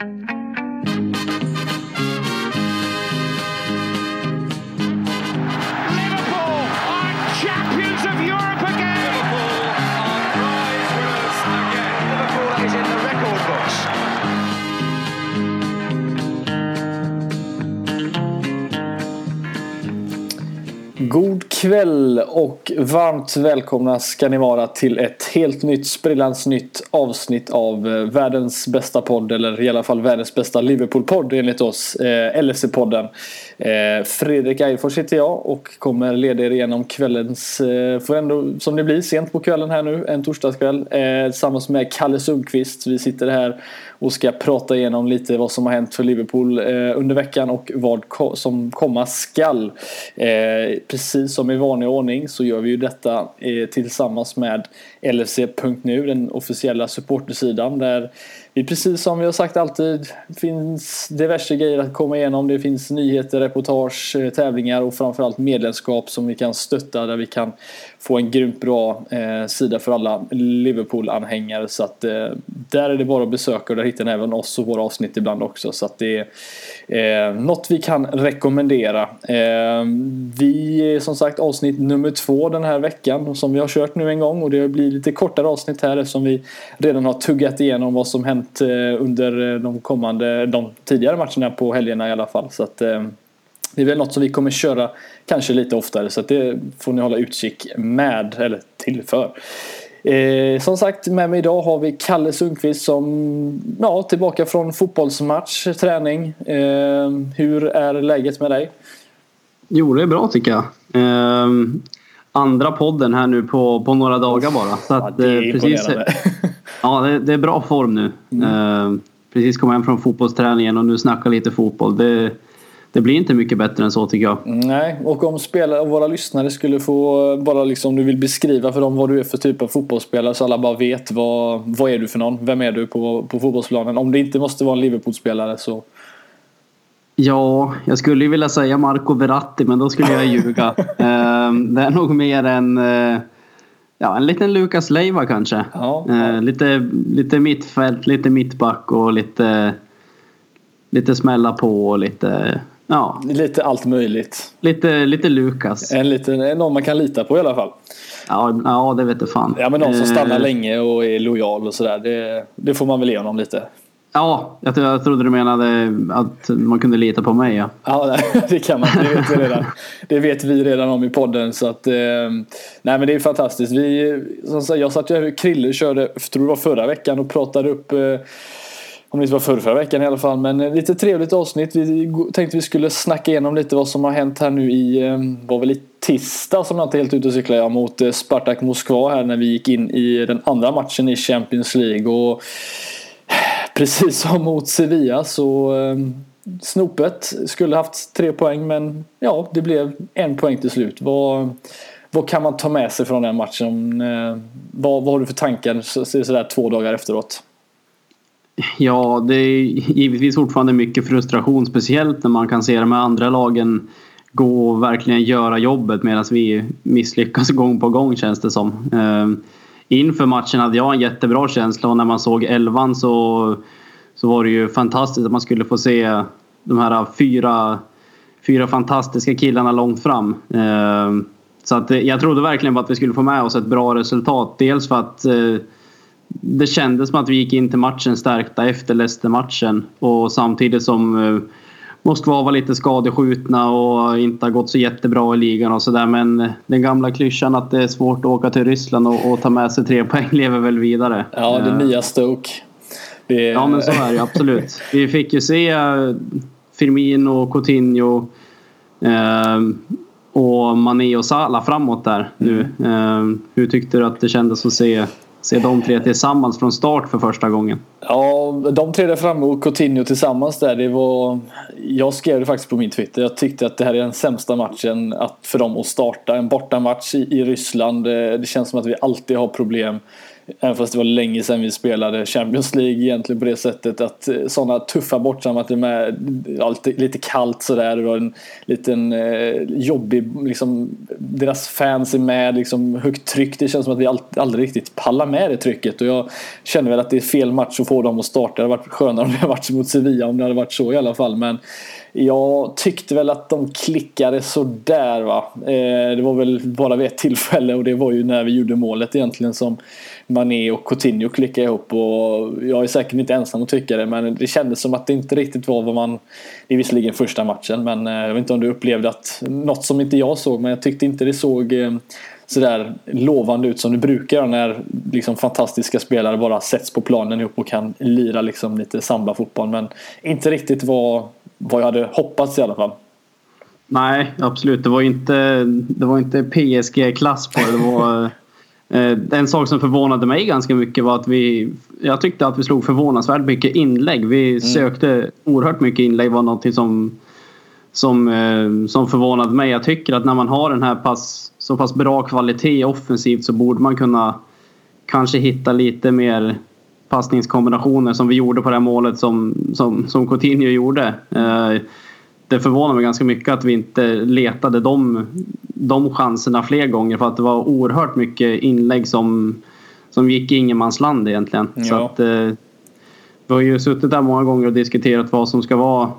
Liverpool are champions of Europe again. Liverpool are prize winners again. Liverpool is in the record books. God kväll och varmt välkomna ska ni vara till ett helt nytt sprillans nytt avsnitt av eh, världens bästa podd eller i alla fall världens bästa Liverpool-podd enligt oss, eh, LFC-podden. Eh, Fredrik Eifors heter jag och kommer leda er igenom kvällens, eh, får ändå som det blir sent på kvällen här nu, en torsdagskväll eh, tillsammans med Kalle Sundqvist. Vi sitter här och ska prata igenom lite vad som har hänt för Liverpool eh, under veckan och vad ko- som komma skall. Eh, precis som i vanlig ordning så gör vi ju detta eh, tillsammans med LFC.nu, den officiella supportersidan där vi precis som vi har sagt alltid finns diverse grejer att komma igenom. Det finns nyheter, reportage, eh, tävlingar och framförallt medlemskap som vi kan stötta där vi kan få en grymt bra eh, sida för alla Liverpool-anhängare. Så att eh, där är det bara att besöka och där hittar ni även oss och våra avsnitt ibland också. Så att det är eh, något vi kan rekommendera. Eh, vi är som sagt avsnitt nummer två den här veckan som vi har kört nu en gång och det blir lite kortare avsnitt här eftersom vi redan har tuggat igenom vad som hänt eh, under de kommande, de tidigare matcherna på helgerna i alla fall. Så att, eh, det är väl något som vi kommer köra kanske lite oftare så att det får ni hålla utkik med eller till för. Eh, som sagt med mig idag har vi Kalle Sundqvist som ja, tillbaka från fotbollsmatch, träning. Eh, hur är läget med dig? Jo, det är bra tycker jag. Ehm, andra podden här nu på, på några dagar bara. Så Ja, att, det är eh, precis. ja, det, det är bra form nu. Ehm, precis kom hem från fotbollsträningen och nu snackar lite fotboll. Det, det blir inte mycket bättre än så tycker jag. Nej, och om spelare, våra lyssnare skulle få bara liksom du vill beskriva för dem vad du är för typ av fotbollsspelare så alla bara vet vad, vad är du för någon? Vem är du på, på fotbollsplanen? Om det inte måste vara en Liverpool-spelare så Ja, jag skulle ju vilja säga Marco Verratti men då skulle jag ljuga. Ehm, det är nog mer en, eh, ja, en liten Lucas Leiva kanske. Ja, Eh, ja. Lite, lite mittfält, lite mittback och lite, lite smälla på och lite, ja, lite allt möjligt. lite, lite Lucas. En liten, någon man kan lita på i alla fall. Ja, ja det vet du fan. Ja men någon som Eh, stannar länge och är lojal och sådär. Det, det får man väl ge honom lite. Ja, jag, tro- jag trodde du menade att man kunde lita på mig ja. Ja, det kan man. Det vet vi redan. Det vet vi redan om i podden. Så att, eh, nej, men det är fantastiskt. Vi, som sagt, jag satt ju Krille körde, tror det var förra veckan och pratade upp eh, om det inte var förra, förra veckan i alla fall. Men eh, lite trevligt avsnitt. Vi tänkte vi skulle snacka igenom lite vad som har hänt här nu i, var väl i tisdag som jag inte helt ute och cyklar jag mot Spartak Moskva här när vi gick in i den andra matchen i Champions League. Och Precis som mot Sevilla så eh, snopet skulle haft tre poäng men ja, det blev en poäng till slut. Vad, vad kan man ta med sig från den matchen? Eh, vad, vad har du för tankar så, så, sådär två dagar efteråt? Ja, det är givetvis fortfarande mycket frustration. Speciellt när man kan se de här andra lagen gå och verkligen göra jobbet medan vi misslyckas gång på gång känns det som. Eh, Inför matchen hade jag en jättebra känsla och när man såg elvan så, så var det ju fantastiskt att man skulle få se de här fyra, fyra fantastiska killarna långt fram. Eh, Så att jag trodde verkligen på att vi skulle få med oss ett bra resultat. Dels för att eh, det kändes som att vi gick in till matchen stärkta efter Leicester-matchen och samtidigt som eh, Moskva var lite skadeskjutna och inte har gått så jättebra i ligan och sådär. Men den gamla klyschan att det är svårt att åka till Ryssland och, och ta med sig tre poäng lever väl vidare. Ja, det Eh, nya Stoke. Det, Ja men så är det absolut. Vi fick ju se eh, Firmino, Coutinho eh, och Mané och Salah framåt där nu. Eh, hur tyckte du att det kändes att se, se de tre tillsammans från start för första gången? Ja, de tre där framme och Coutinho tillsammans där. Det var, jag skrev det faktiskt på min Twitter. Jag tyckte att det här är den sämsta matchen att, för dem att starta. En bortamatch i, i Ryssland. Eh, det känns som att vi alltid har problem. Även fast det var länge sedan vi spelade Champions League egentligen på det sättet att eh, sådana tuffa bortamatcher med ja, lite, lite kallt sådär. och en liten eh, jobbig, liksom, deras fans är med, liksom, högt tryck. Det känns som att vi all, aldrig riktigt pallar med det trycket och jag känner väl att det är fel match att få dem att starta. Det hade varit skönare om det hade varit mot Sevilla om det hade varit så i alla fall. Men jag tyckte väl att de klickade sådär va. Eh, det var väl bara vid ett tillfälle och det var ju när vi gjorde målet egentligen som Mané och Coutinho klickade ihop och jag är säkert inte ensam att tycka det men det kändes som att det inte riktigt var vad man Det är visserligen första matchen men eh, jag vet inte om du upplevde att något som inte jag såg men jag tyckte inte det såg eh, sådär lovande ut som det brukar göra när liksom fantastiska spelare bara sätts på planen ihop och kan lira liksom lite samba-fotboll men inte riktigt var vad jag hade hoppats i alla fall. Nej, absolut. Det var inte, det var inte PSG-klass på det. det var, eh, en sak som förvånade mig ganska mycket var att vi... Jag tyckte att vi slog förvånansvärt mycket inlägg. Vi mm. sökte oerhört mycket inlägg. var något som, som, eh, som förvånade mig. Jag tycker att när man har den här pass, så pass bra kvalitet offensivt så borde man kunna kanske hitta lite mer passningskombinationer som vi gjorde på det här målet som, som, som Coutinho gjorde. Eh, det förvånar mig ganska mycket att vi inte letade de, de chanserna fler gånger för att det var oerhört mycket inlägg som, som gick i ingenmansland egentligen. Ja. Så att, eh, vi har ju suttit där många gånger och diskuterat vad som ska vara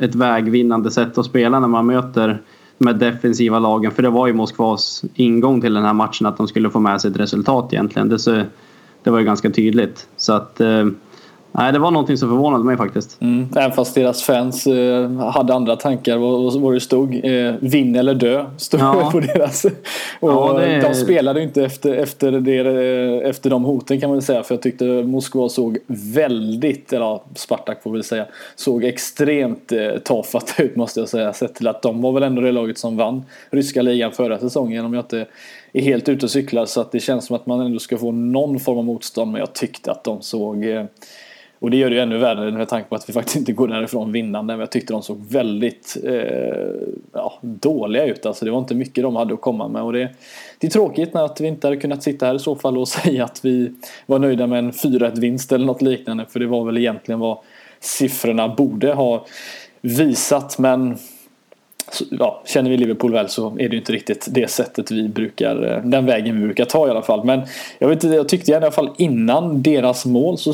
ett vägvinnande sätt att spela när man möter de här defensiva lagen. För det var ju Moskvas ingång till den här matchen att de skulle få med sig ett resultat egentligen. Det, så, det var ju ganska tydligt. Så att eh, Nej, det var någonting som förvånade mig faktiskt. Mm. Även fast deras fans eh, hade andra tankar vad, vad det stod. Eh, vinn eller dö stod ja. på deras. Och ja, det... De spelade inte efter, efter, det, efter de hoten kan man väl säga. För jag tyckte Moskva såg väldigt, eller Spartak får vi säga, såg extremt eh, tafatt ut måste jag säga. Sett till att de var väl ändå det laget som vann ryska ligan förra säsongen om jag inte är helt ute och cyklar. Så att det känns som att man ändå ska få någon form av motstånd. Men jag tyckte att de såg eh, och det gör det ju ännu värre med tanke på att vi faktiskt inte går därifrån vinnande. Men jag tyckte de såg väldigt eh, ja, dåliga ut. Alltså det var inte mycket de hade att komma med. Och det, det är tråkigt när att vi inte hade kunnat sitta här i så fall och säga att vi var nöjda med en 4-1 vinst eller något liknande. För det var väl egentligen vad siffrorna borde ha visat. Men ja, känner vi Liverpool väl så är det inte riktigt det sättet vi brukar, eh, den vägen vi brukar ta i alla fall. Men jag, vet, jag tyckte i alla fall innan deras mål så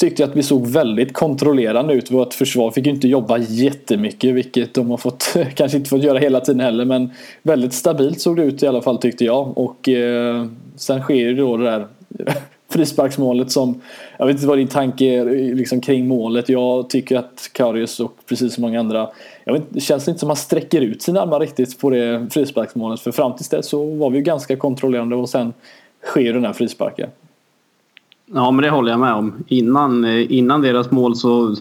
tyckte jag att vi såg väldigt kontrollerande ut. Vårt försvar fick ju inte jobba jättemycket vilket de har fått, kanske inte fått göra hela tiden heller men väldigt stabilt såg det ut i alla fall tyckte jag. Och eh, sen sker ju då det där frisparksmålet som Jag vet inte vad din tanke är liksom, kring målet. Jag tycker att Karius och precis som många andra jag vet, Det känns inte som att man sträcker ut sina armar riktigt på det frisparksmålet. För fram tills dess så var vi ju ganska kontrollerande och sen sker den här frisparken. Ja men det håller jag med om. Innan, eh, innan deras mål så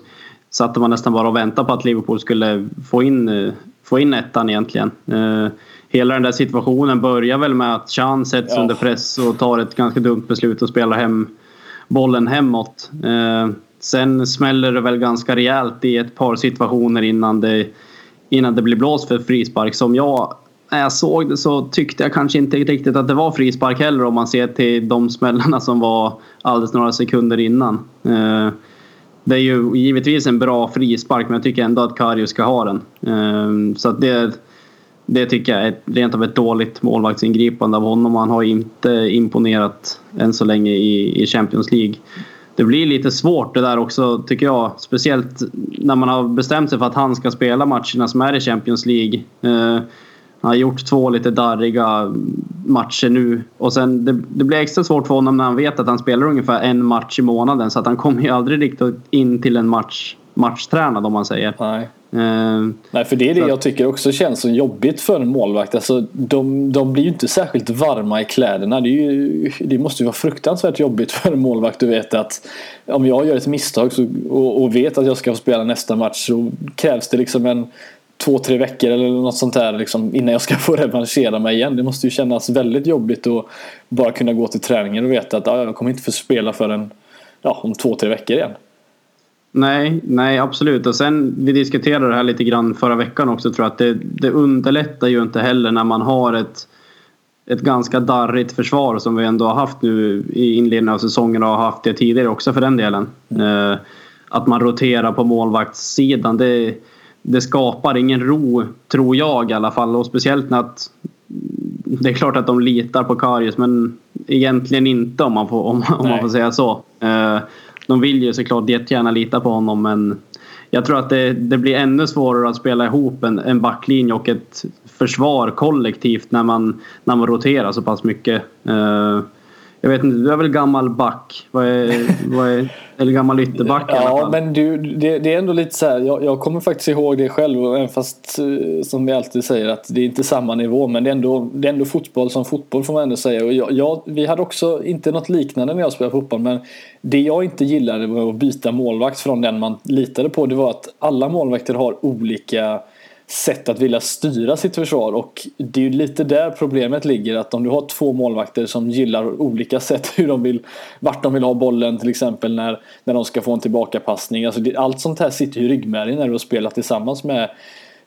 satte man nästan bara och väntade på att Liverpool skulle få in, eh, få in ettan egentligen. Eh, Hela den där situationen börjar väl med att Chan sätts ja. under press och tar ett ganska dumt beslut och spelar hem bollen hemåt. Eh, sen smäller det väl ganska rejält i ett par situationer innan det, innan det blir blåst för frispark. Som jag, när jag såg det så tyckte jag kanske inte riktigt att det var frispark heller om man ser till de smällarna som var alldeles några sekunder innan. Eh, det är ju givetvis en bra frispark men jag tycker ändå att Karius ska ha den. Eh, så det det tycker jag är rent av ett dåligt målvaktsingripande av honom. Han har inte imponerat än så länge i, i Champions League. Det blir lite svårt det där också tycker jag. Speciellt när man har bestämt sig för att han ska spela matcherna som är i Champions League. Eh, han har gjort två lite darriga matcher nu. Och sen det, det, blir extra svårt för honom när han vet att han spelar ungefär en match i månaden. Så att han kommer ju aldrig riktigt in till en match matchtränad om man säger. Nej. Uh, Nej, för det är det jag tycker också känns så jobbigt för en målvakt. Alltså, de, de blir ju inte särskilt varma i kläderna. Det, ju, det måste ju vara fruktansvärt jobbigt för en målvakt att veta att om jag gör ett misstag så, och, och, vet att jag ska få spela nästa match så krävs det liksom en två, tre veckor eller något sånt där liksom, innan jag ska få revanschera mig igen. Det måste ju kännas väldigt jobbigt att bara kunna gå till träningen och veta att ah, jag kommer inte få spela förrän ja, om två, tre veckor igen. Nej, nej absolut. Och sen vi diskuterade det här lite grann förra veckan också tror jag att det, det underlättar ju inte heller när man har ett ett ganska darrigt försvar som vi ändå har haft nu i inledningen av säsongen och har haft det tidigare också för den delen. Mm. Att man roterar på målvaktssidan det, det skapar ingen ro, tror jag i alla fall. Och speciellt när att det är klart att de litar på Karius men egentligen inte om man får, om, om man får säga så. Eh, de vill ju såklart jättegärna lita på honom men jag tror att det, det blir ännu svårare att spela ihop en, en backlinje och ett försvar kollektivt när man, när man roterar så pass mycket. Uh, jag vet inte, du är väl gammal back? Vad är, vad är, eller gammal ytterback Ja, men du, det, det, är ändå lite så här. Jag, jag, kommer faktiskt ihåg det själv. Även fast eh, som vi alltid säger att det är inte samma nivå. Men det är ändå, det är ändå fotboll som fotboll får man ändå säga. Och jag, jag, vi hade också inte något liknande när jag spelade fotboll. Men det jag inte gillade med att byta målvakt från den man litade på. Det var att alla målvakter har olika sätt att vilja styra sitt försvar och det är ju lite där problemet ligger att om du har två målvakter som gillar olika sätt hur de vill vart de vill ha bollen till exempel när, när de ska få en tillbakapassning. Alltså det, allt sånt här sitter ju i ryggmärgen när du har spelat tillsammans med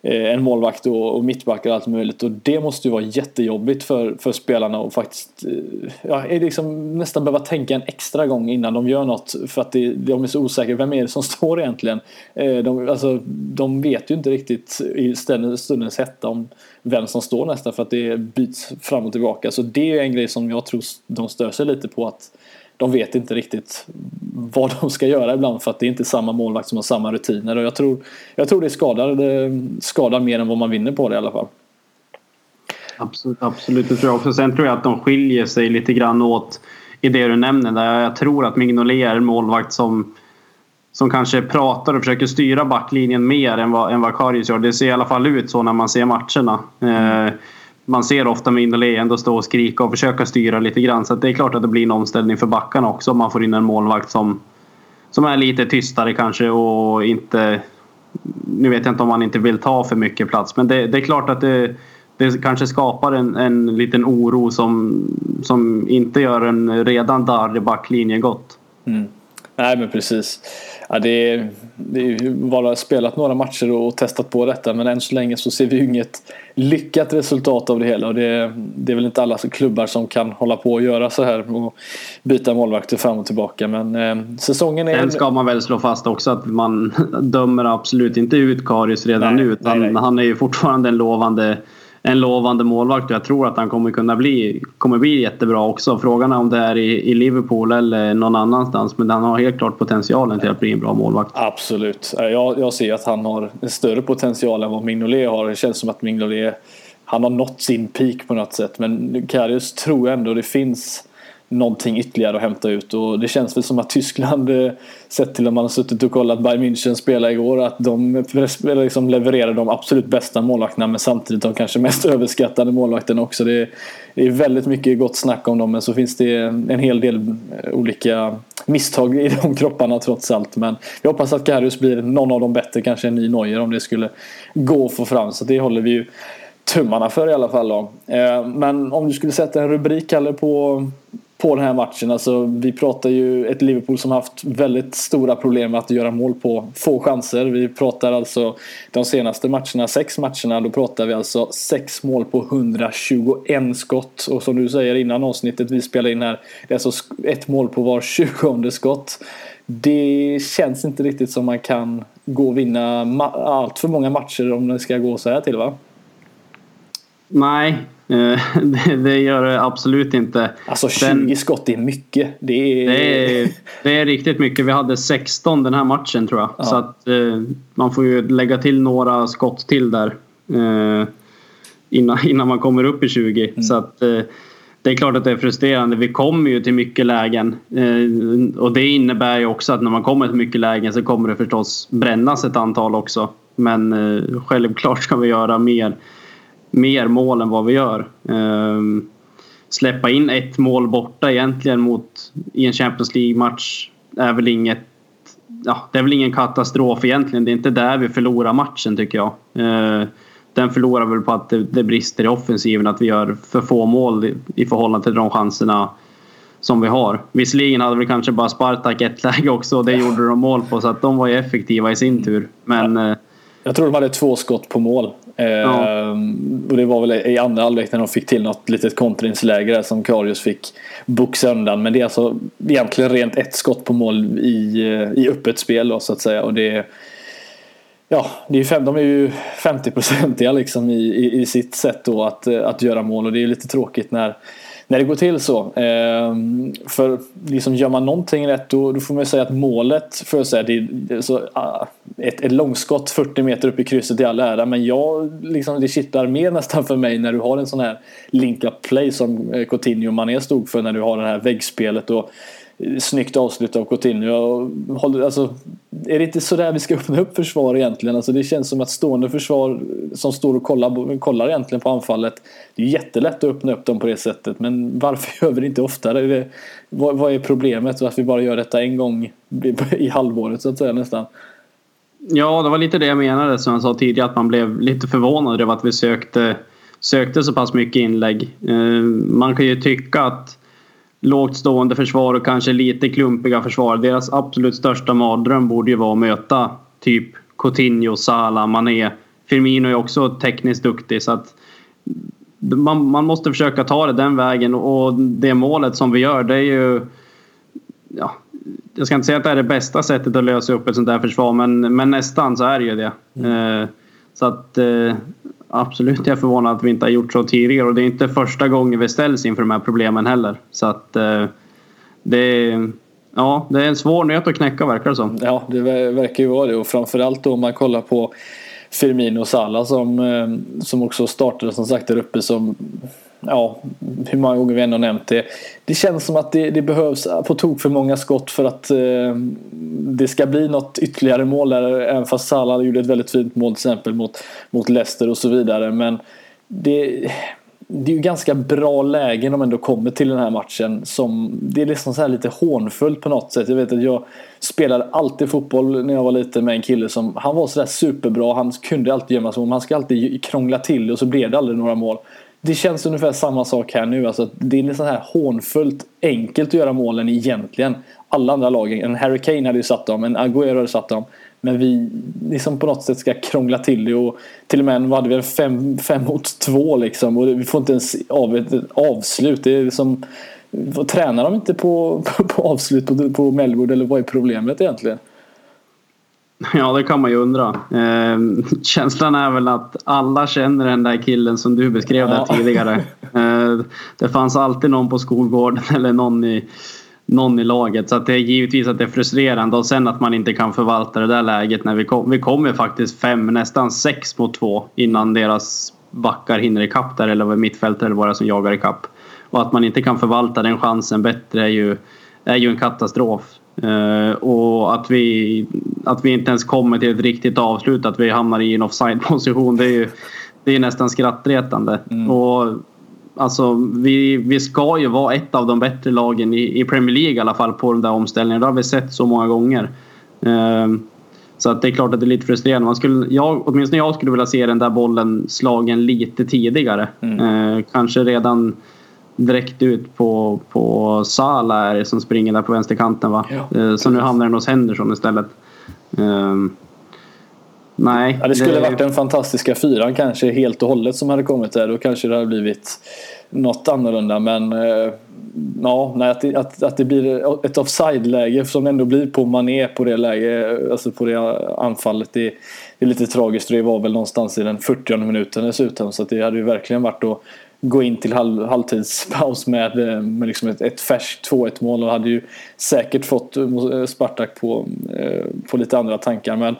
Eh, en målvakt och, och mittbackar och allt möjligt. Och det måste ju vara jättejobbigt för, för spelarna och faktiskt eh, ja, liksom nästan behöva tänka en extra gång innan de gör något för att det, de är så osäkra. Vem är det som står egentligen? Eh, de, alltså, de vet ju inte riktigt i stundens hetta om vem som står nästan för att det byts fram och tillbaka. Så det är en grej som jag tror de stör sig lite på att de vet inte riktigt vad de ska göra ibland för att det är inte samma målvakt som har samma rutiner. Och jag tror, jag tror det skadar, det skadar mer än vad man vinner på det i alla fall. Absolut, absolut, det tror jag också. Sen tror jag att de skiljer sig lite grann åt i det du nämner. Där jag tror att Mignolet är en målvakt som, som kanske pratar och försöker styra backlinjen mer än vad, än vad Karius gör. Det ser i alla fall ut så när man ser matcherna. Eh, man ser ofta Mignolet ändå stå och skrika och försöka styra lite grann. Så det är klart att det blir en omställning för backarna också om man får in en målvakt som, som är lite tystare kanske och inte... Nu vet jag inte om man inte vill ta för mycket plats men det, det är klart att det, det kanske skapar en, en liten oro som, som inte gör en redan darrig backlinje gott. Mm. Nej men precis. Ja, det, är, det är bara spelat några matcher och testat på detta men än så länge så ser vi ju inget lyckat resultat av det hela och det, det är väl inte alla klubbar som kan hålla på och göra så här och byta målvakter fram och tillbaka men eh, säsongen är... Sen ska man väl slå fast också att man dömer absolut inte ut Karius redan nej, nu utan nej, nej. han är ju fortfarande en lovande en lovande målvakt och jag tror att han kommer kunna bli, kommer bli jättebra också. Frågan är om det är i, i Liverpool eller någon annanstans men han har helt klart potentialen till att bli en bra målvakt. Absolut. Eh, jag, jag ser att han har en större potential än vad Mignolet har. Det känns som att Mignolet han har nått sin peak på något sätt men Karius tror jag ändå det finns någonting ytterligare att hämta ut och det känns väl som att Tyskland eh, sett till om man har suttit och kollat Bayern München spela igår att de liksom levererar de absolut bästa målvakterna men samtidigt de kanske mest överskattade målvakterna också. Det är, väldigt mycket gott snack om dem men så finns det en hel del eh, olika misstag i de kropparna trots allt men jag hoppas att Karius blir någon av de bättre, kanske en ny Neuer om det skulle gå att få fram så det håller vi ju tummarna för i alla fall då. Eh, men om du skulle sätta en rubrik eller på på den här matchen. Alltså, vi pratar ju ett Liverpool som haft väldigt stora problem med att göra mål på få chanser. Vi pratar alltså de senaste matcherna, sex matcherna, då pratar vi alltså sex mål på 121 skott. Och som du säger innan avsnittet vi spelar in här, det är alltså ett mål på var tjugonde skott. Det känns inte riktigt som man kan gå och vinna allt för många matcher om det ska gå så här till va? Nej, det, det, gör det absolut inte. Alltså 20 den, skott är mycket. Det är... Det, är, det är riktigt mycket. Vi hade 16 den här matchen tror jag. Ja. Så att eh, man får ju lägga till några skott till där. Eh, innan, innan man kommer upp i 20. Mm. Så att eh, det är klart att det är frustrerande. Vi kommer ju till mycket lägen. Eh, och det innebär ju också att när man kommer till mycket lägen så kommer det förstås brännas ett antal också. Men eh, självklart ska vi göra mer mer mål än vad vi gör. Um, släppa in ett mål borta egentligen mot, i en Champions League-match är väl inget Ja, det är väl ingen katastrof egentligen. Det är inte där vi förlorar matchen tycker jag. Uh, den förlorar väl på att det, brister i offensiven, att vi gör för få mål i, förhållande till de chanserna som vi har. Visserligen hade vi kanske bara Spartak ett läge också och det gjorde de mål på så att de var ju effektiva i sin tur. Men, jag tror de hade två skott på mål Ja. Ehm, och det var väl i andra halvlek när de fick till något litet kontringsläge som Karius fick boxa undan. Men det är alltså egentligen rent ett skott på mål i, eh, i öppet spel då, så att säga. Och det Ja, det är fem, de är ju 50-procentiga liksom i, i, i, sitt sätt då att, eh, att göra mål och det är lite tråkigt när, när det går till så. Eh, för liksom gör man någonting rätt då, då får man säga att målet, för att säga, det är, så, ah, ett, ett långskott 40 meter upp i krysset i all ära men jag, liksom, det kittlar mer nästan för mig när du har en sån här link-up play som eh, Coutinho och Mané stod för när du har det här väggspelet. och snyggt avslut av Coutinho. Alltså, är det inte sådär vi ska öppna upp försvar egentligen? Alltså, det känns som att stående försvar som står och kollar, kollar egentligen på anfallet. Det är jättelätt att öppna upp dem på det sättet. Men varför gör vi det inte oftare? Det, vad, vad, är problemet? Varför vi bara gör detta en gång i halvåret så att säga nästan? Ja, det var lite det jag menade som jag sa tidigare. Att man blev lite förvånad över att vi sökte, sökte så pass mycket inlägg. Eh, man kan ju tycka att lågt stående försvar och kanske lite klumpiga försvar. Deras absolut största mardröm borde ju vara att möta typ Coutinho, Salah, Mané. Firmino är också tekniskt duktig så att man, man måste försöka ta det den vägen och det målet som vi gör det är ju ja, jag ska inte säga att det är det bästa sättet att lösa upp ett sånt där försvar men, men nästan så är det ju det. Mm. Eh, så att eh, absolut, jag är förvånad att vi inte har gjort så tidigare och det är inte första gången vi ställs inför de här problemen heller. Så att eh, det är, ja, det är en svår nöt att knäcka verkar det som. Ja, det verkar ju vara det och framförallt då om man kollar på Firmino och Salah som, eh, som också startade som sagt där uppe som ja, hur många gånger vi än har nämnt det. Det känns som att det, det behövs på tok för många skott för att eh, det ska bli något ytterligare mål där. Även fast Salah gjorde ett väldigt fint mål till exempel mot, mot Leicester och så vidare. Men det, det är ju ganska bra lägen de ändå kommer till den här matchen. Som, det är liksom så här lite hånfullt på något sätt. Jag vet att jag spelade alltid fotboll när jag var liten med en kille som han var sådär superbra. Han kunde alltid gömma sig mål. Han ska alltid krångla till det och så blev det aldrig några mål. Det känns ungefär samma sak här nu. Alltså, det är liksom här hånfullt enkelt att göra målen egentligen. Alla andra lagen, en Harry Kane hade ju satt dem, en Aguero hade satt dem. Men vi liksom på något sätt ska krångla till det och till och med vad hade vi en fem, fem mot två liksom och vi får inte ens av ett avslut. Det är liksom, tränar de inte på, på, på avslut på, på Melwood eller vad är problemet egentligen? Ja, det kan man ju undra. Eh, känslan är väl att alla känner den där killen som du beskrev ja. där tidigare. Eh, det fanns alltid någon på skolgården eller någon i, någon i laget. Så att det är givetvis att det är frustrerande och sen att man inte kan förvalta det där läget när vi kom. Vi kom ju faktiskt fem, nästan sex mot två innan deras backar hinner ikapp där eller mittfältare eller vad som jagar ikapp. Och att man inte kan förvalta den chansen bättre är ju, är ju en katastrof. Uh, och att vi, att vi inte ens kommer till ett riktigt avslut, att vi hamnar i en offside-position, det är ju det är nästan skrattretande. Mm. Och, alltså, vi, vi ska ju vara ett av de bättre lagen i, i Premier League i alla fall på den där omställningen. Det har vi sett så många gånger. Uh, så att det är klart att det är lite frustrerande. Man skulle, jag, åtminstone jag skulle vilja se den där bollen slagen lite tidigare. Mm. Uh, kanske redan direkt ut på, på Sala som springer där på vänsterkanten va? Ja, eh, så nu hamnar den hos Henderson istället. Um, nej. Ja, det skulle det... varit den fantastiska fyran kanske helt och hållet som hade kommit där. Då kanske det hade blivit något annorlunda men uh, ja, nej, att, att, att det blir ett offside-läge som det ändå blir på Mané på det läge, alltså på det anfallet. Det, det är lite tragiskt och det var väl någonstans i den 40 minuten dessutom så det hade ju verkligen varit att gå in till halv, halvtidspaus med, med liksom ett, ett färskt 2-1 mål och hade ju säkert fått eh, Spartak på, eh, på lite andra tankar. Men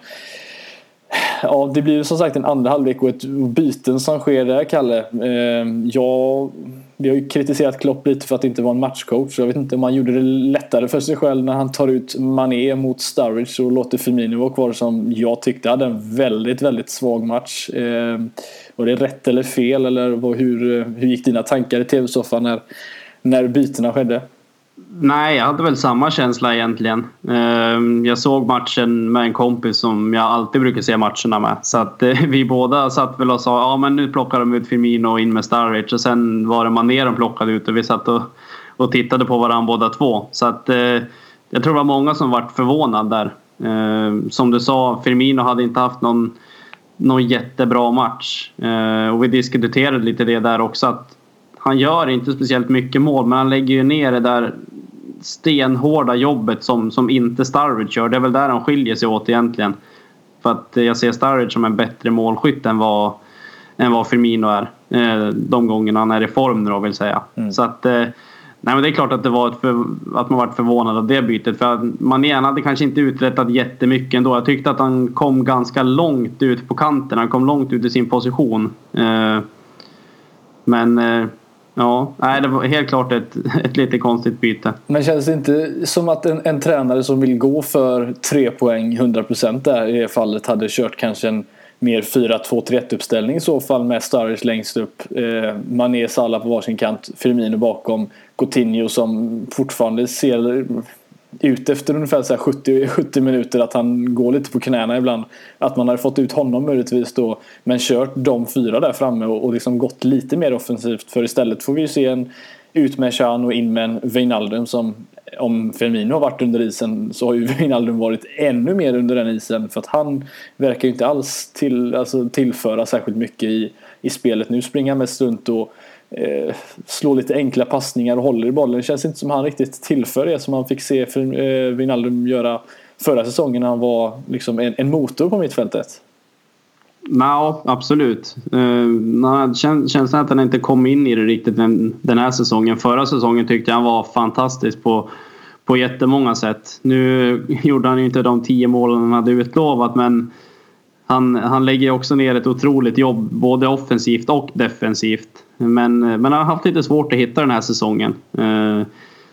ja, det blir ju som sagt en andra halvlek och ett byten som sker där, Kalle. Eh, ja, vi har ju kritiserat Klopp lite för att det inte vara en matchcoach. Jag vet inte om han gjorde det lättare för sig själv när han tar ut Mané mot Sturridge och låter Firmino vara kvar som jag tyckte hade en väldigt, väldigt svag match. Var det rätt eller fel eller hur, hur gick dina tankar i tv-soffan när, när bytena skedde? Nej, jag hade väl samma känsla egentligen. Ehm, jag såg matchen med en kompis som jag alltid brukar se matcherna med. Så att eh, vi båda satt väl och sa ja men nu plockar de ut Firmino och in med Starwich och sen var det Mané de plockade ut och vi satt och, och tittade på varandra båda två. Så att eh, jag tror det var många som var förvånade där. Ehm, som du sa, Firmino hade inte haft någon någon jättebra match. Eh, och vi diskuterade lite det där också att han gör inte speciellt mycket mål men han lägger ju ner det där stenhårda jobbet som, som inte Sturridge gör. Det är väl där han skiljer sig åt egentligen. För att jag ser Sturridge som en bättre målskytt än vad, än vad Firmino är. Eh, de gångerna han är i form nu då vill säga. Mm. Så att eh, Nej men det är klart att, det var för, att man varit förvånad av det bytet. För Mané hade kanske inte uträttat jättemycket ändå. Jag tyckte att han kom ganska långt ut på kanten. Han kom långt ut i sin position. Eh, men eh, ja, nej, det var helt klart ett, ett lite konstigt byte. Men känns det inte som att en, en tränare som vill gå för tre poäng 100% där i det fallet hade kört kanske en mer 4-2-3-1 uppställning i så fall med Sturridge längst upp. Eh, Mané, Salah på varsin kant, Firmino bakom. Coutinho som fortfarande ser ut efter ungefär så 70, 70 minuter att han går lite på knäna ibland. Att man hade fått ut honom möjligtvis då men kört de fyra där framme och, och liksom gått lite mer offensivt för istället får vi ju se en ut med Chan och in med en Wijnaldum som om Firmino har varit under isen så har ju Wijnaldum varit ännu mer under den isen för att han verkar ju inte alls till, alltså, tillföra särskilt mycket i, i spelet. Nu springer han mest runt och eh, slår lite enkla passningar och håller i bollen. Det känns inte som han riktigt tillför det som han fick se för, eh, Wijnaldum göra förra säsongen när han var liksom en, en motor på mittfältet. Ja, absolut. Uh, känslan att han inte kom in i det riktigt den, den här säsongen. Förra säsongen tyckte jag han var fantastisk på, på jättemånga sätt. Nu gjorde han ju inte de tio målen han hade utlovat men han, han lägger också ner ett otroligt jobb både offensivt och defensivt. Men, eh, men han har haft lite svårt att hitta den här säsongen. Uh,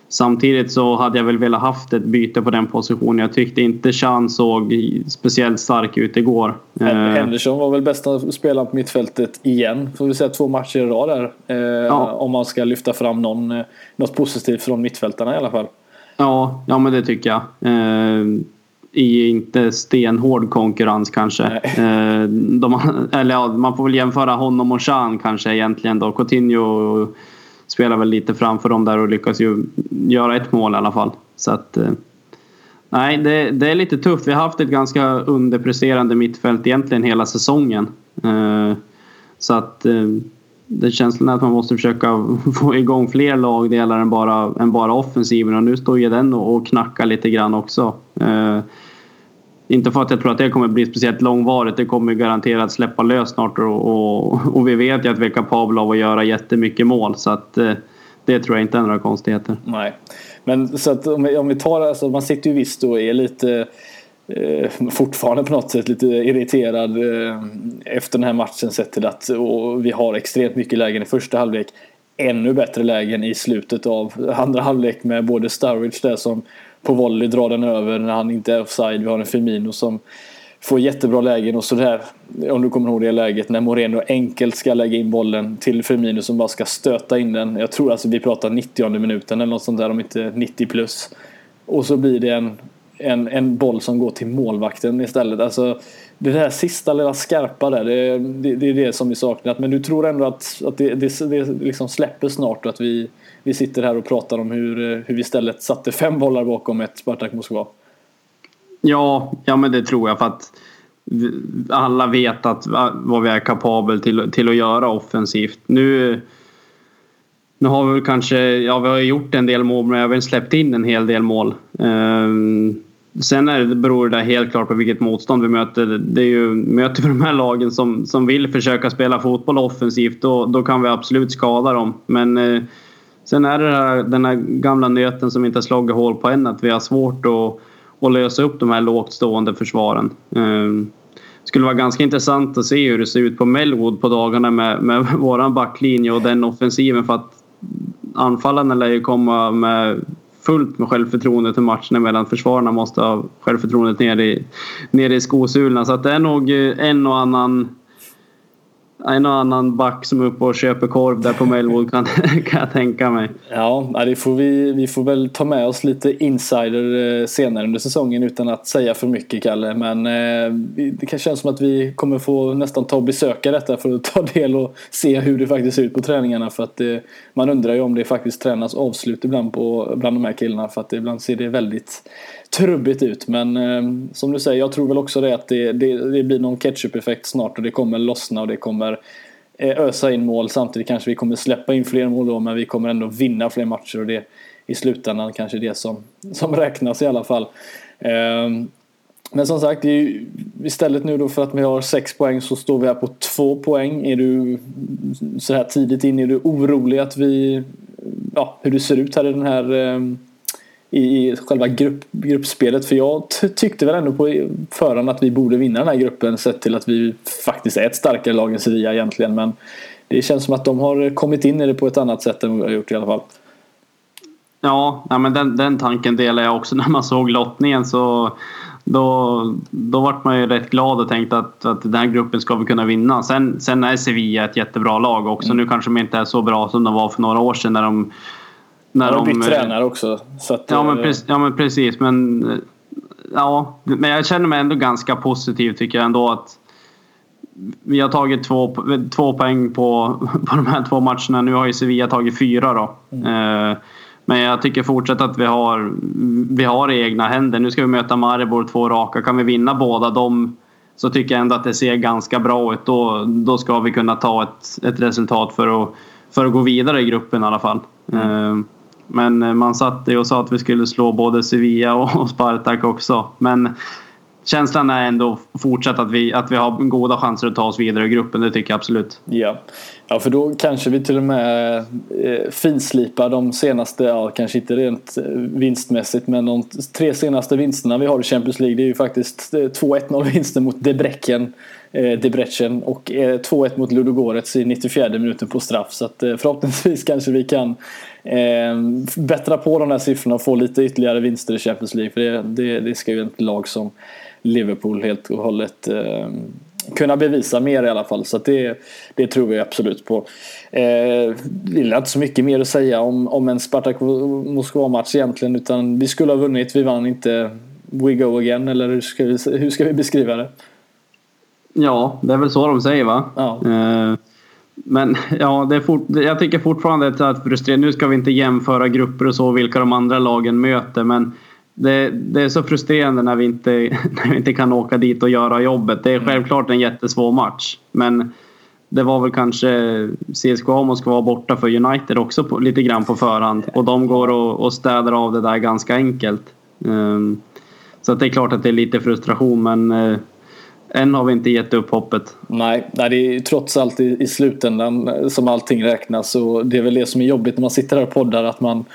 Samtidigt så hade jag väl velat haft ett byte på den positionen. Jag tyckte inte Chan såg speciellt stark ut igår. Eh, Henderson var väl bästa spelaren på mittfältet igen. Får vi säga två matcher i rad där. Eh, ja. Om man ska lyfta fram någon, eh, något positivt från mittfältarna i alla fall. Ja, ja men det tycker jag. I inte stenhård konkurrens kanske. De, eller ja, man får väl jämföra honom och Chan kanske egentligen då. Coutinho spelar väl lite framför dem där och lyckas ju göra ett mål i alla fall. Så att, eh, nej, det, det, är lite tufft. Vi har haft ett ganska underpresterande mittfält egentligen hela säsongen. Eh, så att eh, det känslan är att man måste försöka få igång fler lagdelar än bara, än bara offensiven och nu står ju den och knackar lite grann också. Inte för att jag tror att det kommer bli speciellt långvarigt. Det kommer garanterat släppa lös snart och, och, och vi vet ju att vi är kapabla av att göra jättemycket mål. Så att eh, det tror jag inte är några konstigheter. Nej. Men så att om vi, om vi tar alltså, man sitter ju visst och är lite eh, fortfarande på något sätt lite irriterad eh, efter den här matchen sett till att vi har extremt mycket lägen i första halvlek. Ännu bättre lägen i slutet av andra halvlek med både Sturridge där som på volley drar den över när han inte är offside. Vi har en Firmino som får jättebra lägen och sådär. Om du kommer ihåg det läget när Moreno enkelt ska lägga in bollen till Firmino som bara ska stöta in den. Jag tror alltså vi pratar 90 minuten eller något sånt där om inte 90 plus. Och så blir det en, en, en boll som går till målvakten istället. Alltså, det där sista lilla skarpa där, det, det, det är det som vi saknat. Men du tror ändå att, att det, det, det liksom släpper snart och att vi vi sitter här och pratar om hur, eh, hur vi istället satte fem bollar bakom ett Spartak Moskva. Ja, ja men det tror jag för att alla vet att vad vi är kapabel till, till att göra offensivt. Nu, nu har vi kanske, ja vi har gjort en del mål men även släppt in en hel del mål. Um, sen är det, beror det helt klart på vilket motstånd vi möter. Det är ju, möter vi de här lagen som, som vill försöka spela fotboll offensivt då, då kan vi absolut skada dem. Men uh, Sen är det här, den här gamla nöten som inte har slagit hål på än att vi har svårt att, att lösa upp de här lågt stående försvaren. Ehm, det skulle vara ganska intressant att se hur det ser ut på Melwood på dagarna med, med våran backlinje och den offensiven för att anfallarna lär ju komma med fullt med självförtroende till matcherna medan försvararna måste ha självförtroendet nere i, ner i skosulorna. Så att det är nog eh, en och annan en och annan back som är uppe och köper korv där på Melwood kan, kan jag tänka mig. Ja, det får vi, vi får väl ta med oss lite insider eh, senare under säsongen utan att säga för mycket Kalle. Men eh, det kan kännas som att vi kommer få nästan ta och besöka detta för att ta del och se hur det faktiskt ser ut på träningarna. För att det, man undrar ju om det faktiskt tränas avslut ibland på, bland de här killarna för att ibland ser det väldigt trubbigt ut. Men eh, som du säger, jag tror väl också det att det, det, det blir någon ketchup-effekt snart och det kommer lossna och det kommer eh, ösa in mål. Samtidigt kanske vi kommer släppa in fler mål då men vi kommer ändå vinna fler matcher och det i slutändan kanske det som, som räknas i alla fall. Eh, men som sagt, istället nu då för att vi har sex poäng så står vi här på två poäng. Är du så här tidigt in, är du orolig att vi, ja, hur det ser ut här i den här eh, i själva grupp, gruppspelet. För jag tyckte väl ändå på förhand att vi borde vinna den här gruppen sett till att vi faktiskt är ett starkare lag än Sevilla egentligen. Men det känns som att de har kommit in i det på ett annat sätt än vad vi har gjort i alla fall. Ja, ja men den, den tanken delar jag också när man såg lottningen. så då, då vart man ju rätt glad och tänkte att, att den här gruppen ska vi kunna vinna. Sen, sen är Sevilla ett jättebra lag också. Mm. Nu kanske de inte är så bra som de var för några år sedan när de... När de har bytt tränare också. Så att, ja, men precis, ja men precis. Men, ja, men jag känner mig ändå ganska positiv tycker jag ändå att vi har tagit två, två poäng på, på de här två matcherna. Nu har ju Sevilla tagit fyra då. Mm. Eh, men jag tycker fortsatt att vi har, vi har egna händer. Nu ska vi möta Maribor två raka. Kan vi vinna båda dem så tycker jag ändå att det ser ganska bra ut. Då, då ska vi kunna ta ett, ett resultat för att, för att gå vidare i gruppen i alla fall. Mm. Eh, men eh, man satt och sa att vi skulle slå både Sevilla och Spartak också. Men känslan är ändå fortsatt att vi, att vi har goda chanser att ta oss vidare i gruppen. Det tycker jag absolut. Ja, ja för då kanske vi till och med eh, finslipar de senaste, ja kanske inte rent eh, vinstmässigt men de tre senaste vinsterna vi har i Champions League det är ju faktiskt eh, 2-1-0 vinster mot Debrecen Debrecen och 2-1 mot Ludogorets i 94 minuten på straff. Så att förhoppningsvis kanske vi kan eh, bättra på de här siffrorna och få lite ytterligare vinster i Champions League. För det, det, det ska ju ett lag som Liverpool helt och hållet eh, kunna bevisa mer i alla fall. Så det, det tror vi absolut på. Eh, vill inte så mycket mer att säga om, om en Spartak Moskva-match egentligen. Utan vi skulle ha vunnit, vi vann inte. We go again, eller hur ska vi, hur ska vi beskriva det? Ja, det är väl så de säger va? Ja. Eh, men ja, det är fort, jag tycker fortfarande att det är frustrerande. Nu ska vi inte jämföra grupper och så, vilka de andra lagen möter. Men det, det, är så frustrerande när vi, inte, när vi inte kan åka dit och göra jobbet. Det är mm. självklart en jättesvår match. Men det var väl kanske CSKA måste vara borta för United också på, lite grann på förhand. Och de går och, och städar av det där ganska enkelt. Um, så det är klart att det är lite frustration men uh, än har vi inte gett upp hoppet. Nej, nej det är trots allt i, i slutändan eh, som allting räknas. Och det är väl det som är jobbigt när man sitter här och poddar. Att man,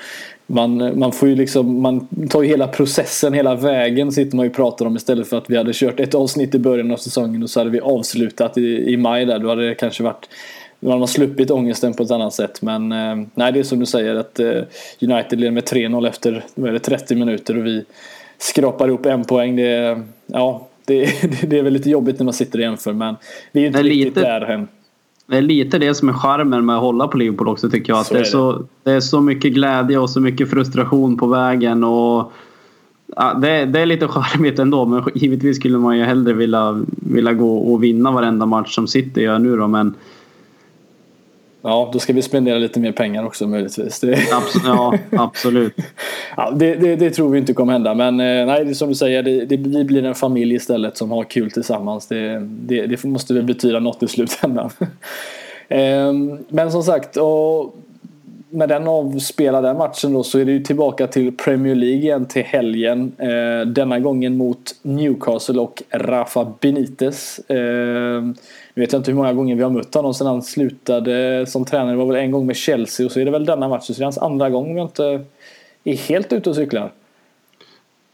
man, man får ju liksom, man tar ju hela processen, hela vägen sitter man ju och pratar om istället för att vi hade kört ett avsnitt i början av säsongen och så hade vi avslutat i, i maj där. Då hade det kanske varit man har sluppit ångesten på ett annat sätt. Men eh, nej, det är som du säger att eh, United leder med 3-0 efter det, 30 minuter och vi skrapar ihop en poäng. Det, ja, det, det, är väl lite jobbigt när man sitter och jämför men vi är ju inte riktigt lite, där än. Det är lite det som är charmen med att hålla på Liverpool också tycker jag. Att så det, är så, det är så mycket glädje och så mycket frustration på vägen. Och, ja, det, det är lite charmigt ändå men givetvis skulle man ju hellre vilja, vilja gå och vinna varenda match som City gör nu då. Men Ja, då ska vi spendera lite mer pengar också möjligtvis. Det... Absolut, ja, absolut. ja, det, det, det, tror vi inte kommer hända. Men eh, nej, det som du säger, det, det, vi blir en familj istället som har kul tillsammans. Det, det, måste väl betyda något i slutändan. Ehm, men som sagt, och med den avspelade matchen då så är det ju tillbaka till Premier League igen till helgen. Eh, denna gången mot Newcastle och Rafa Benitez. Nu vet jag inte hur många gånger vi har mött honom sedan han slutade som tränare. Det var väl en gång med Chelsea och så är det väl denna matchen. Så det är hans andra gång om jag inte är helt ute och cyklar.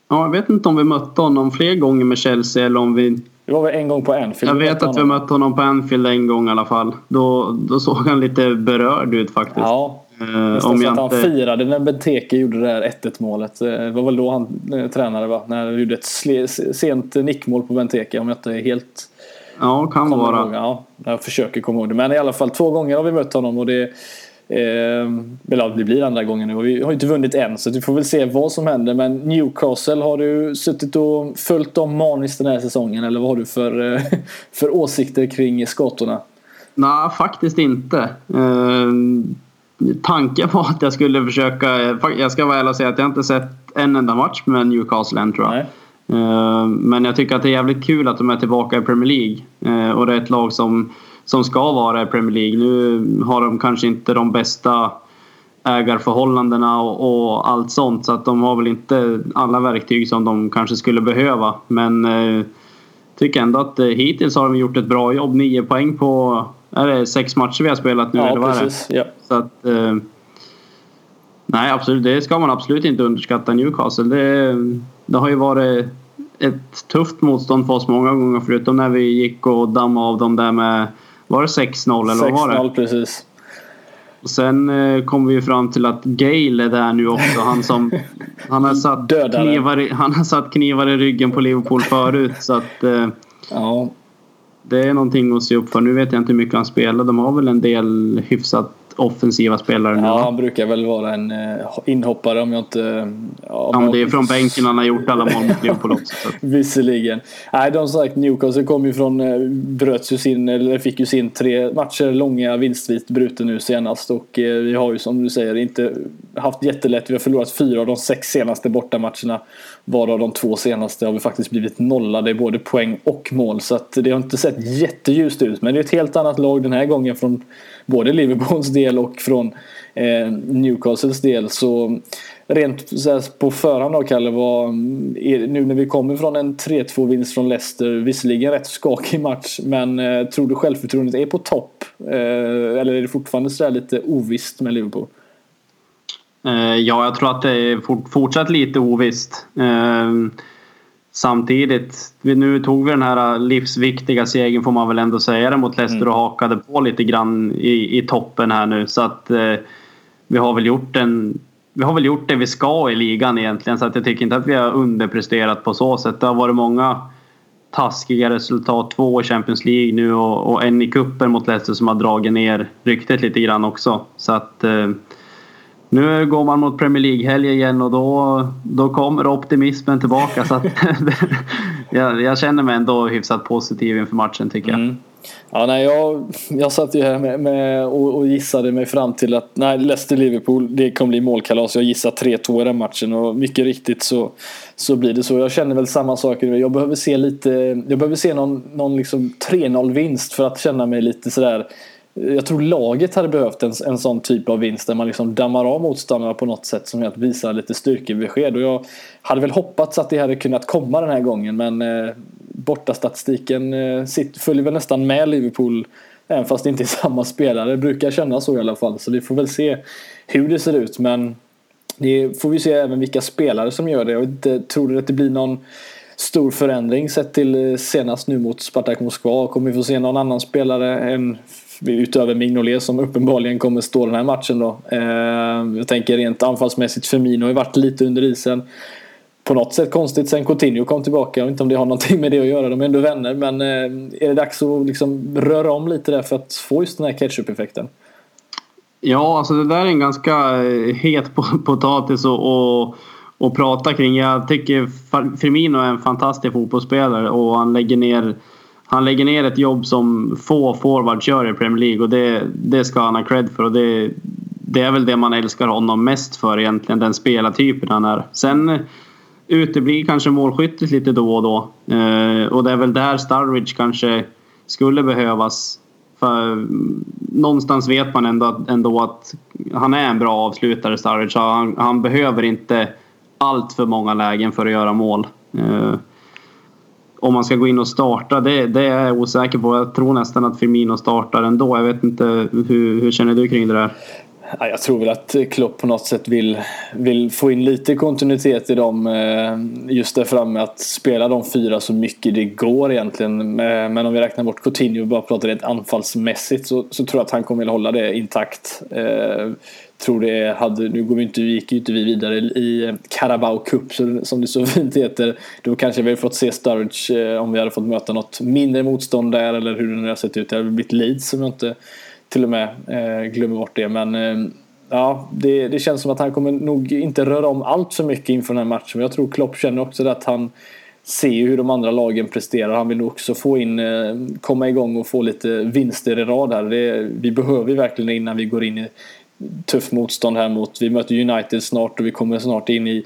Ja, jag vet inte om vi mötte honom fler gånger med Chelsea eller om vi... Det var väl en gång på Anfield. Jag vet att vi mötte honom på Anfield en gång i alla fall. Då, då såg han lite berörd ut faktiskt. Ja, Uh, om jag att han inte... firade när Benteke gjorde det där 1-1 målet. Eh, det var väl då han eh, tränade va? När han gjorde ett sent nickmål på Benteke om jag inte är helt Ja, kan vara. Ihåg. Ja, jag försöker komma ihåg det. Men i alla fall två gånger har vi mött honom och det eh, det blir andra gången nu och vi har inte vunnit än så vi får väl se vad som händer. Men Newcastle, har du suttit och följt dem maniskt den här säsongen eller vad har du för, eh, för åsikter kring skottorna? Nej, faktiskt inte. Eh, tanken var att jag skulle försöka, jag ska vara ärlig och säga att jag inte sett en enda match med Newcastle än tror jag. Nej. Eh, Men jag tycker att det är jävligt kul att de är tillbaka i Premier League. Eh, Och det är ett lag som, som ska vara i Premier League. Nu har de kanske inte de bästa ägarförhållandena och, och allt sånt. Så att de har väl inte alla verktyg som de kanske skulle behöva. Men eh, tycker ändå att eh, hittills har de gjort ett bra jobb. Nio poäng på är det sex matcher vi har spelat nu? eller Ja, vad är det? precis. Ja. Så att, eh, nej, absolut. Det ska man absolut inte underskatta Newcastle. Det, det har ju varit ett tufft motstånd för oss många gånger förutom när vi gick och dammade av dem där med var det 6-0 eller vad var det? 6-0 precis. Och sen eh, kom vi ju fram till att Gale är där nu också. Han som han har satt, Dödare. knivar i, han har satt knivar i ryggen på Liverpool förut. Så att eh, Ja, det är någonting att se upp för. Nu vet jag inte hur mycket han spelar. De har väl en del hyfsat offensiva spelare nu. ja, han brukar väl vara en eh, inhoppare om jag inte... Ja, Ja, men det är från bänken han har gjort alla mål mot Liverpool också. Visserligen. Nej, de sagt Newcastle kom ju från, eh, bröt ju sin, eller fick ju sin tre matcher långa vinstvit bruten nu senast och eh, vi har ju som du säger inte haft jättelätt. Vi har förlorat fyra av de sex senaste bortamatcherna. Varav de två senaste har vi faktiskt blivit nollade i både poäng och mål. Så att det har inte sett jätteljust ut. Men det är ett helt annat lag den här gången från både Liverpools del och från eh, Newcastles del. Så rent så här, på förhand då Kalle, vad, är, nu när vi kommer från en 3-2 vinst från Leicester, visserligen rätt skakig match, men eh, tror du självförtroendet är på topp? Eh, eller är det fortfarande så lite ovisst med Liverpool? Eh, ja, jag tror att det är fortsatt lite ovisst. Eh, Samtidigt, nu tog vi den här livsviktiga segern får man väl ändå säga det mot Leicester och hakade på lite grann i, i toppen här nu. Så att eh, vi har väl gjort en vi har väl gjort det vi ska i ligan egentligen så att jag tycker inte att vi har underpresterat på så sätt. Det har varit många taskiga resultat. Två i Champions League nu och, och en i kuppen mot Leicester som har dragit ner ryktet lite grann också. Så att eh, nu går man mot Premier League-helg igen och då, då kommer optimismen tillbaka. Så att, jag, jag känner mig ändå hyfsat positiv inför matchen tycker jag. Mm. Ja, nej, jag, jag satt ju här med, med och, och gissade mig fram till att nej, Leicester-Liverpool det kommer bli målkalas. Jag gissar 3-2 i den matchen och mycket riktigt så, så blir det så. Jag känner väl samma sak. Jag behöver se lite, jag behöver se någon, någon liksom 3-0 vinst för att känna mig lite sådär jag tror laget hade behövt en, en sån typ av vinst där man liksom dammar av motståndarna på något sätt som gör att visa lite styrkebesked. Och jag hade väl hoppats att det hade kunnat komma den här gången men eh, bortastatistiken eh, följer väl nästan med Liverpool även fast det inte är samma spelare. Det brukar kännas så i alla fall. Så vi får väl se hur det ser ut men det får vi se även vilka spelare som gör det. Jag inte, tror du att det blir någon stor förändring sett till eh, senast nu mot Spartak Moskva? Kommer vi få se någon annan spelare än utöver Mignolet som uppenbarligen kommer stå den här matchen då. Eh, jag tänker rent anfallsmässigt, Firmino har ju varit lite under isen. På något sätt konstigt sen Coutinho kom tillbaka. Jag vet inte om det har någonting med det att göra. De är ändå vänner. Men eh, är det dags att liksom röra om lite där för att få just den här ketchup-effekten? Ja, alltså det där är en ganska eh, het potatis att och, och prata kring. Jag tycker Firmino är en fantastisk fotbollsspelare och han lägger ner han lägger ner ett jobb som få forwards gör i Premier League och det, det ska han ha cred för. Och det, det är väl det man älskar honom mest för egentligen, den spelartypen han är. Sen uteblir kanske målskyttet lite då och då. Eh, och det är väl där Sturridge kanske skulle behövas. För mm, någonstans vet man ändå att, ändå att han är en bra avslutare Sturridge. Han, han behöver inte allt för många lägen för att göra mål. Eh, om man ska gå in och starta, det, det är jag osäker på. Jag tror nästan att Firmino startar ändå. Jag vet inte, hur, hur känner du kring det där? Jag tror väl att Klopp på något sätt vill, vill få in lite kontinuitet i dem. Eh, just där framme att spela de fyra så mycket det går egentligen. Eh, men om vi räknar bort Coutinho och bara pratar rent anfallsmässigt så, så tror jag att han kommer att hålla det intakt. Eh, Tror det hade, nu går vi inte, gick ju inte vi vidare i eh, Carabao Cup som det så fint heter. Då kanske vi hade fått se Sturridge eh, om vi hade fått möta något mindre motstånd där eller hur det nu har sett ut. Det hade blivit Leeds om jag inte till och med eh, glömmer bort det. Men ja, det, det känns som att han kommer nog inte röra om allt för mycket inför den här matchen. Men jag tror Klopp känner också det att han ser ju hur de andra lagen presterar. Han vill nog också få in, komma igång och få lite vinster i rad här. Det, vi behöver ju verkligen det innan vi går in i tufft motstånd här mot, vi möter United snart och vi kommer snart in i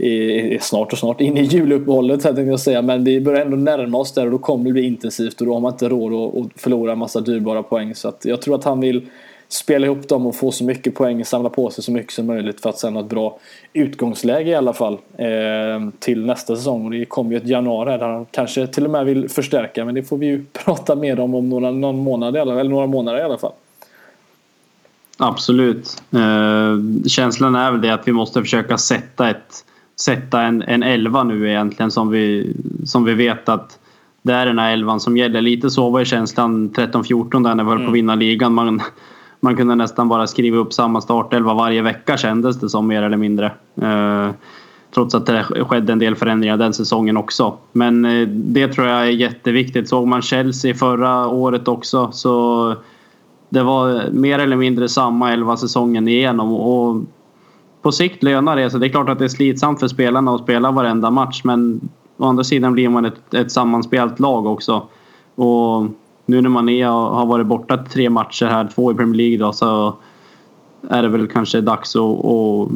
i snart och snart in i juluppehållet tänkte jag säga. Men vi börjar ändå närma oss där och då kommer det bli intensivt och då har man inte råd att förlora en massa dyrbara poäng. Så att jag tror att han vill spela ihop dem och få så mycket poäng, samla på sig så mycket som möjligt för att sen ha ett bra utgångsläge i alla fall eh, till nästa säsong. Och det kommer ju ett januari där han kanske till och med vill förstärka men det får vi ju prata mer om om några, någon månad, eller några månader i alla fall. Absolut. Eh, känslan är väl det att vi måste försöka sätta ett sätta en, en elva nu egentligen som vi, som vi vet att det är den här elvan som gäller. Lite så var känslan 13-14 där när vi höll på att mm. vinna ligan. Man, man kunde nästan bara skriva upp samma startelva varje vecka kändes det som mer eller mindre. Eh, trots att det skedde en del förändringar den säsongen också. Men eh, det tror jag är jätteviktigt. Såg man Chelsea förra året också så det var mer eller mindre samma elva säsongen igenom. Och på sikt lönar det sig. Det är klart att det är slitsamt för spelarna att spela varenda match men å andra sidan blir man ett, ett sammanspelt lag också. Och nu när man är, har varit borta tre matcher här, två i Premier League då, så är det väl kanske dags att, att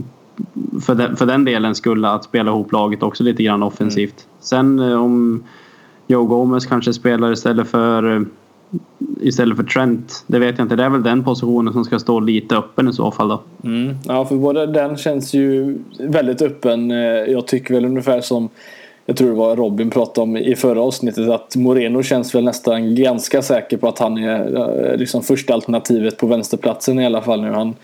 för, den, för den delen skulle att spela ihop laget också lite grann offensivt. Mm. Sen eh, om Joe Gomez kanske spelar istället för istället för Trent. Det vet jag inte. Det är väl den positionen som ska stå lite öppen i så fall då. Mm. Ja, för både den känns ju väldigt öppen. Eh, jag tycker väl ungefär som jag tror det var Robin pratade om i förra avsnittet att Moreno känns väl nästan ganska säker på att han är eh, liksom första alternativet på vänsterplatsen i alla fall nu. Han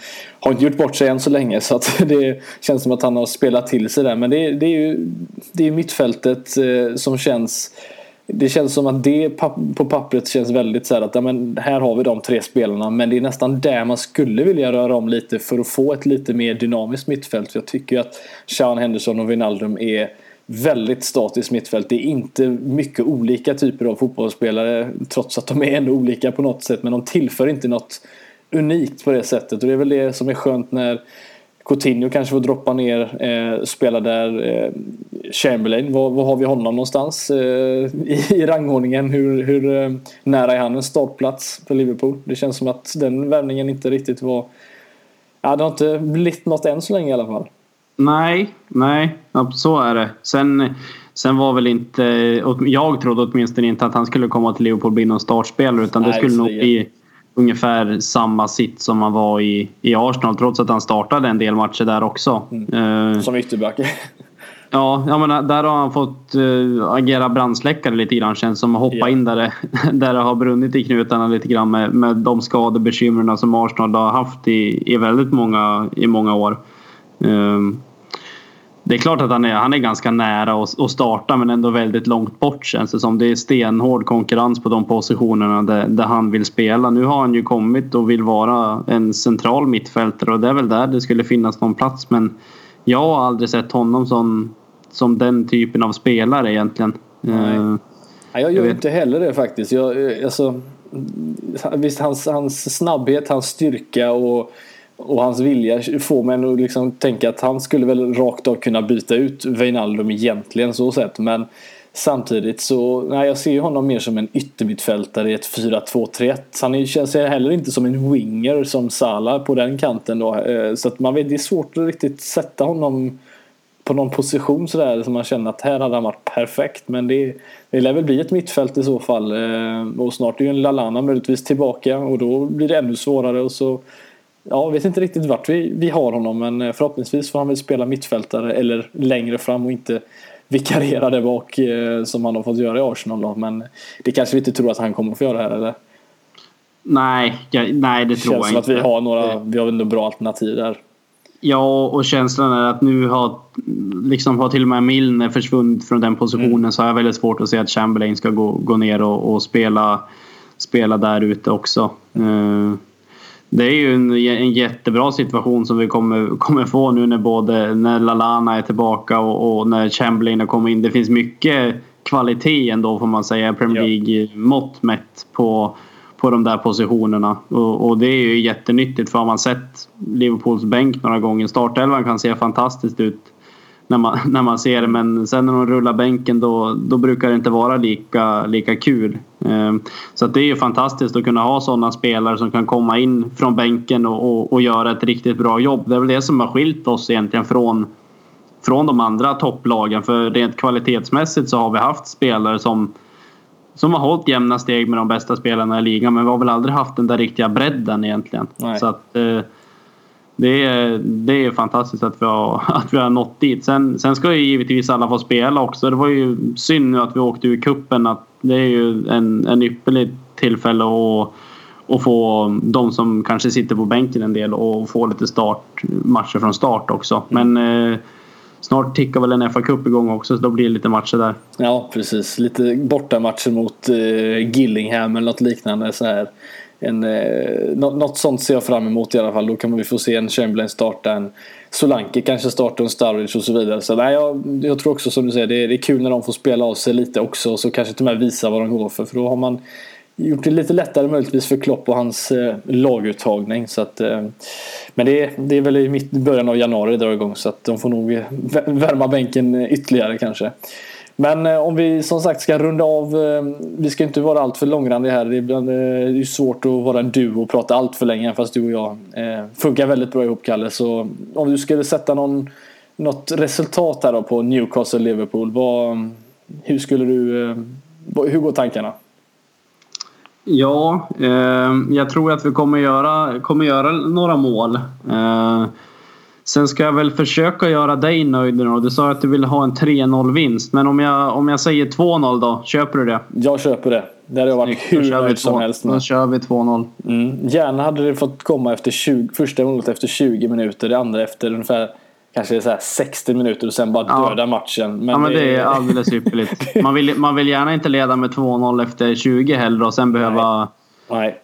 har inte gjort bort sig än så länge så att det känns som att han har spelat till sig där. Men det, det är ju det är mittfältet eh, som känns det känns som att det på pappret känns väldigt så här att ja, men här har vi de tre spelarna men det är nästan där man skulle vilja röra om lite för att få ett lite mer dynamiskt mittfält. För jag tycker ju att Sean Henderson och Wijnaldum är väldigt statiskt mittfält. Det är inte mycket olika typer av fotbollsspelare trots att de är ändå olika på något sätt men de tillför inte något unikt på det sättet och det är väl det som är skönt när Coutinho kanske får droppa ner, eh, spela där. Eh, Chamberlain, var, var har vi honom någonstans eh, i, i rangordningen? Hur, hur eh, nära är han en startplats för Liverpool? Det känns som att den värvningen inte riktigt var... Ja, det har inte blivit något än så länge i alla fall. Nej, nej, så är det. Sen, sen var väl inte... Jag trodde åtminstone inte att han skulle komma till Liverpool och bli någon startspelare utan nej, det skulle nog bli ungefär samma sitt som han var i, i Arsenal trots att han startade en del matcher där också. Mm. Uh, som ytterback. ja, jag menar, där har han fått uh, agera brandsläckare lite grann känns som. Att hoppa ja. in där det, där det har brunnit i knutarna lite grann med, med de skadebekymren som Arsenal har haft i, i väldigt många, i många år. Um, det är klart att han är, han är ganska nära att, starta men ändå väldigt långt bort känns det som. Det är stenhård konkurrens på de positionerna där, där, han vill spela. Nu har han ju kommit och vill vara en central mittfältare och det är väl där det skulle finnas någon plats men jag har aldrig sett honom som, som den typen av spelare egentligen. Nej. Uh, jag gör jag inte heller det faktiskt. Jag, eh, alltså, visst, hans, hans snabbhet, hans styrka och och hans vilja får mig att liksom tänka att han skulle väl rakt av kunna byta ut Wijnaldum egentligen så sett. Men samtidigt så, nej jag ser honom mer som en yttermittfältare i ett 4-2-3-1. Han känns heller inte som en winger som Salah på den kanten då. Eh, så att man vet, det är svårt att riktigt sätta honom på någon position sådär som man känner att här hade han varit perfekt. Men det, det lär väl bli ett mittfält i så fall. Eh, och snart är ju en Lalana möjligtvis tillbaka och då blir det ännu svårare. Och så Ja, jag vet inte riktigt vart vi, vi har honom men eh, förhoppningsvis får han väl spela mittfältare eller längre fram och inte vikariera där bak eh, som han har fått göra i Arsenal då. Men det kanske vi inte tror att han kommer att få göra här eller? Nej, jag, nej det tror jag inte. Känns som att vi har några, vi har ändå bra alternativ där. Ja, och känslan är att nu har, liksom har till och med Milner försvunnit från den positionen mm. så har jag väldigt svårt att se att Chamberlain ska gå, gå ner och, och spela, spela där ute också. Uh, det är ju en, en jättebra situation som vi kommer, kommer få nu när både när Lalana är tillbaka och, och när Chamberlain har kommit in. Det finns mycket kvalitet ändå får man säga, Premier League-mått mätt på, på de där positionerna. Och, och, det är ju jättenyttigt för har man sett Liverpools bänk några gånger. Startelvan kan se fantastiskt ut när man, när man ser det. Men sen när de rullar bänken då, då brukar det inte vara lika, lika kul. Ehm, så det är ju fantastiskt att kunna ha sådana spelare som kan komma in från bänken och, och, och, göra ett riktigt bra jobb. Det är väl det som har skilt oss egentligen från från de andra topplagen. För rent kvalitetsmässigt så har vi haft spelare som, som har hållit jämna steg med de bästa spelarna i ligan. Men vi har väl aldrig haft den där riktiga bredden egentligen. Nej. Så att, eh, det är, det är fantastiskt att vi har, att vi har nått dit. Sen, sen ska ju givetvis alla få spela också. Det var ju synd nu att vi åkte ur kuppen att Det är ju en, en ypperlig tillfälle att, att få de som kanske sitter på bänken en del och få lite start, matcher från start också. Men eh, snart tickar väl en FA-cup igång också så då blir det lite matcher där. Ja, precis. Lite bortamatcher mot eh, Gillingham eller något liknande. Så här. En, eh, något, sånt ser jag fram emot i alla fall. Då kan vi få se en Chamberlain starta, en Solanke kanske starta, en Sturridge och så vidare. Så nej, jag, jag tror också som du säger, det är, det är kul när de får spela av sig lite också. Så kanske till och med visa vad de går för. För då har man gjort det lite lättare möjligtvis för Klopp och hans eh, laguttagning. Så att, eh, men det är, det är väl i mitt, början av januari det drar igång så att de får nog värma bänken ytterligare kanske. Men eh, om vi som sagt ska runda av. Eh, vi ska inte vara allt för långrandiga här. Det är, eh, det svårt att vara en duo och prata allt för länge fast du och jag eh, funkar väldigt bra ihop Kalle. Så om du skulle sätta någon, något resultat här då på Newcastle-Liverpool. Hur skulle du... Eh, hur går tankarna? Ja, eh, jag tror att vi kommer göra, kommer göra några mål. Eh, sen ska jag väl försöka göra dig nöjd nu Du sa att du vill ha en 3-0 vinst. Men om jag, om jag säger 2-0 då? Köper du det? Jag köper det. Det hade jag varit Då hur nöjd som helst Då med. kör vi 2-0. Mm. Gärna hade det fått komma efter 20, första målet efter 20 minuter. Det andra efter ungefär kanske så här 60 minuter och sen bara Ja. döda matchen. Men, Ja men det är alldeles ypperligt. Man vill, man vill gärna inte leda med 2-0 efter 20 heller och sen behöva... Nej. Nej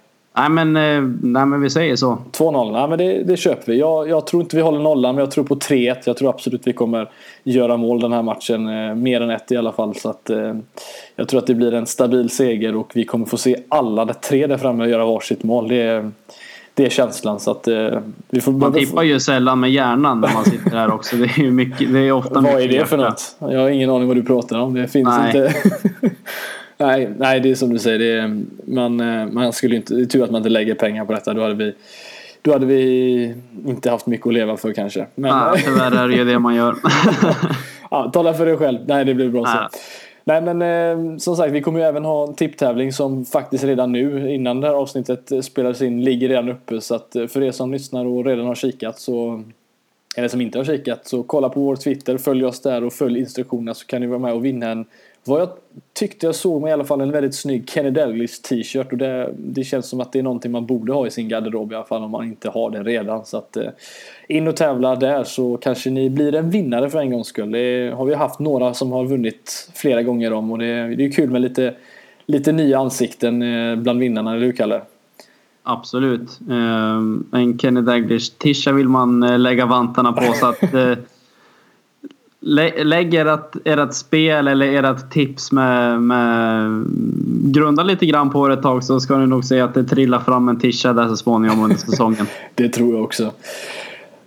men, eh, nej men vi säger så. 2-0, nej, men det, det köper vi. Jag, jag tror inte vi håller nollan, men jag tror på 3-1. Jag tror absolut vi kommer göra mål den här matchen. Eh, mer än ett i alla fall. Så att, eh, jag tror att det blir en stabil seger och vi kommer få se alla de tre där framme göra varsitt mål. Det är, det är känslan. Så att, eh, vi får, Man tippar ju sällan med hjärnan när man sitter här också. Det är ju mycket, det är ofta Vad är det för hjärta. något? Jag har ingen aning vad du pratar om. Det finns Nej. inte. nej, nej, det är som du säger. Det är, man, eh, man skulle inte, det är tur att man inte lägger pengar på detta. Då hade vi, då hade vi inte haft mycket att leva för kanske. Men, Ja, tyvärr är det ju det man gör. ja, tala för dig själv. Nej, det blir bra så. Nej. Nej men eh, som sagt vi kommer ju även ha en tipptävling som faktiskt redan nu innan det här avsnittet eh, spelades in ligger redan uppe så att eh, för er som lyssnar och redan har kikat så eller som inte har kikat så kolla på vår Twitter, följ oss där och följ instruktionerna så kan ni vara med och vinna en vad jag tyckte jag såg med i alla fall en väldigt snygg Kenny Dalglish t-shirt och det, det känns som att det är någonting man borde ha i sin garderob i alla fall om man inte har det redan. Så att eh, in och tävla där så kanske ni blir en vinnare för en gångs skull. Det har vi haft några som har vunnit flera gånger om och det, det är kul med lite, lite nya ansikten eh, bland vinnarna, eller hur Kalle? Absolut. Eh, En Kenny Daglish-tisha vill man eh, lägga vantarna på så att eh, lä- Lägg ert, ert spel eller ert tips med, med Grunda lite grann på det ett tag så ska ni nog se att det trillar fram en tisha där så småningom under säsongen. Det tror jag också.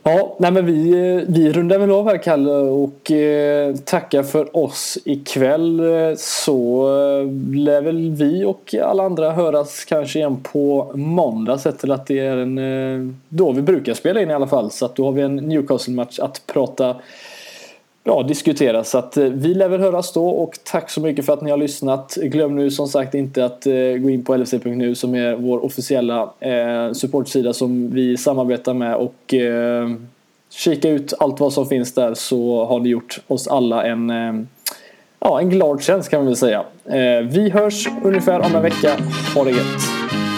Ja, nej men vi, vi rundar väl av här Kalle och eh, tackar för oss ikväll. Så eh, lär väl vi och alla andra höras kanske igen på måndag sett till att det är en, eh, då vi brukar spela in i alla fall. Så att då har vi en Newcastle-match att prata ja, diskutera. Så att eh, vi lär väl höras då och tack så mycket för att ni har lyssnat. Glöm nu som sagt inte att eh, gå in på lfc.nu som är vår officiella eh, supportsida som vi samarbetar med och eh, kika ut allt vad som finns där så har ni gjort oss alla en eh, Ja, en glad tjänst kan man väl säga. Eh, vi hörs ungefär om en vecka. Ha det gött!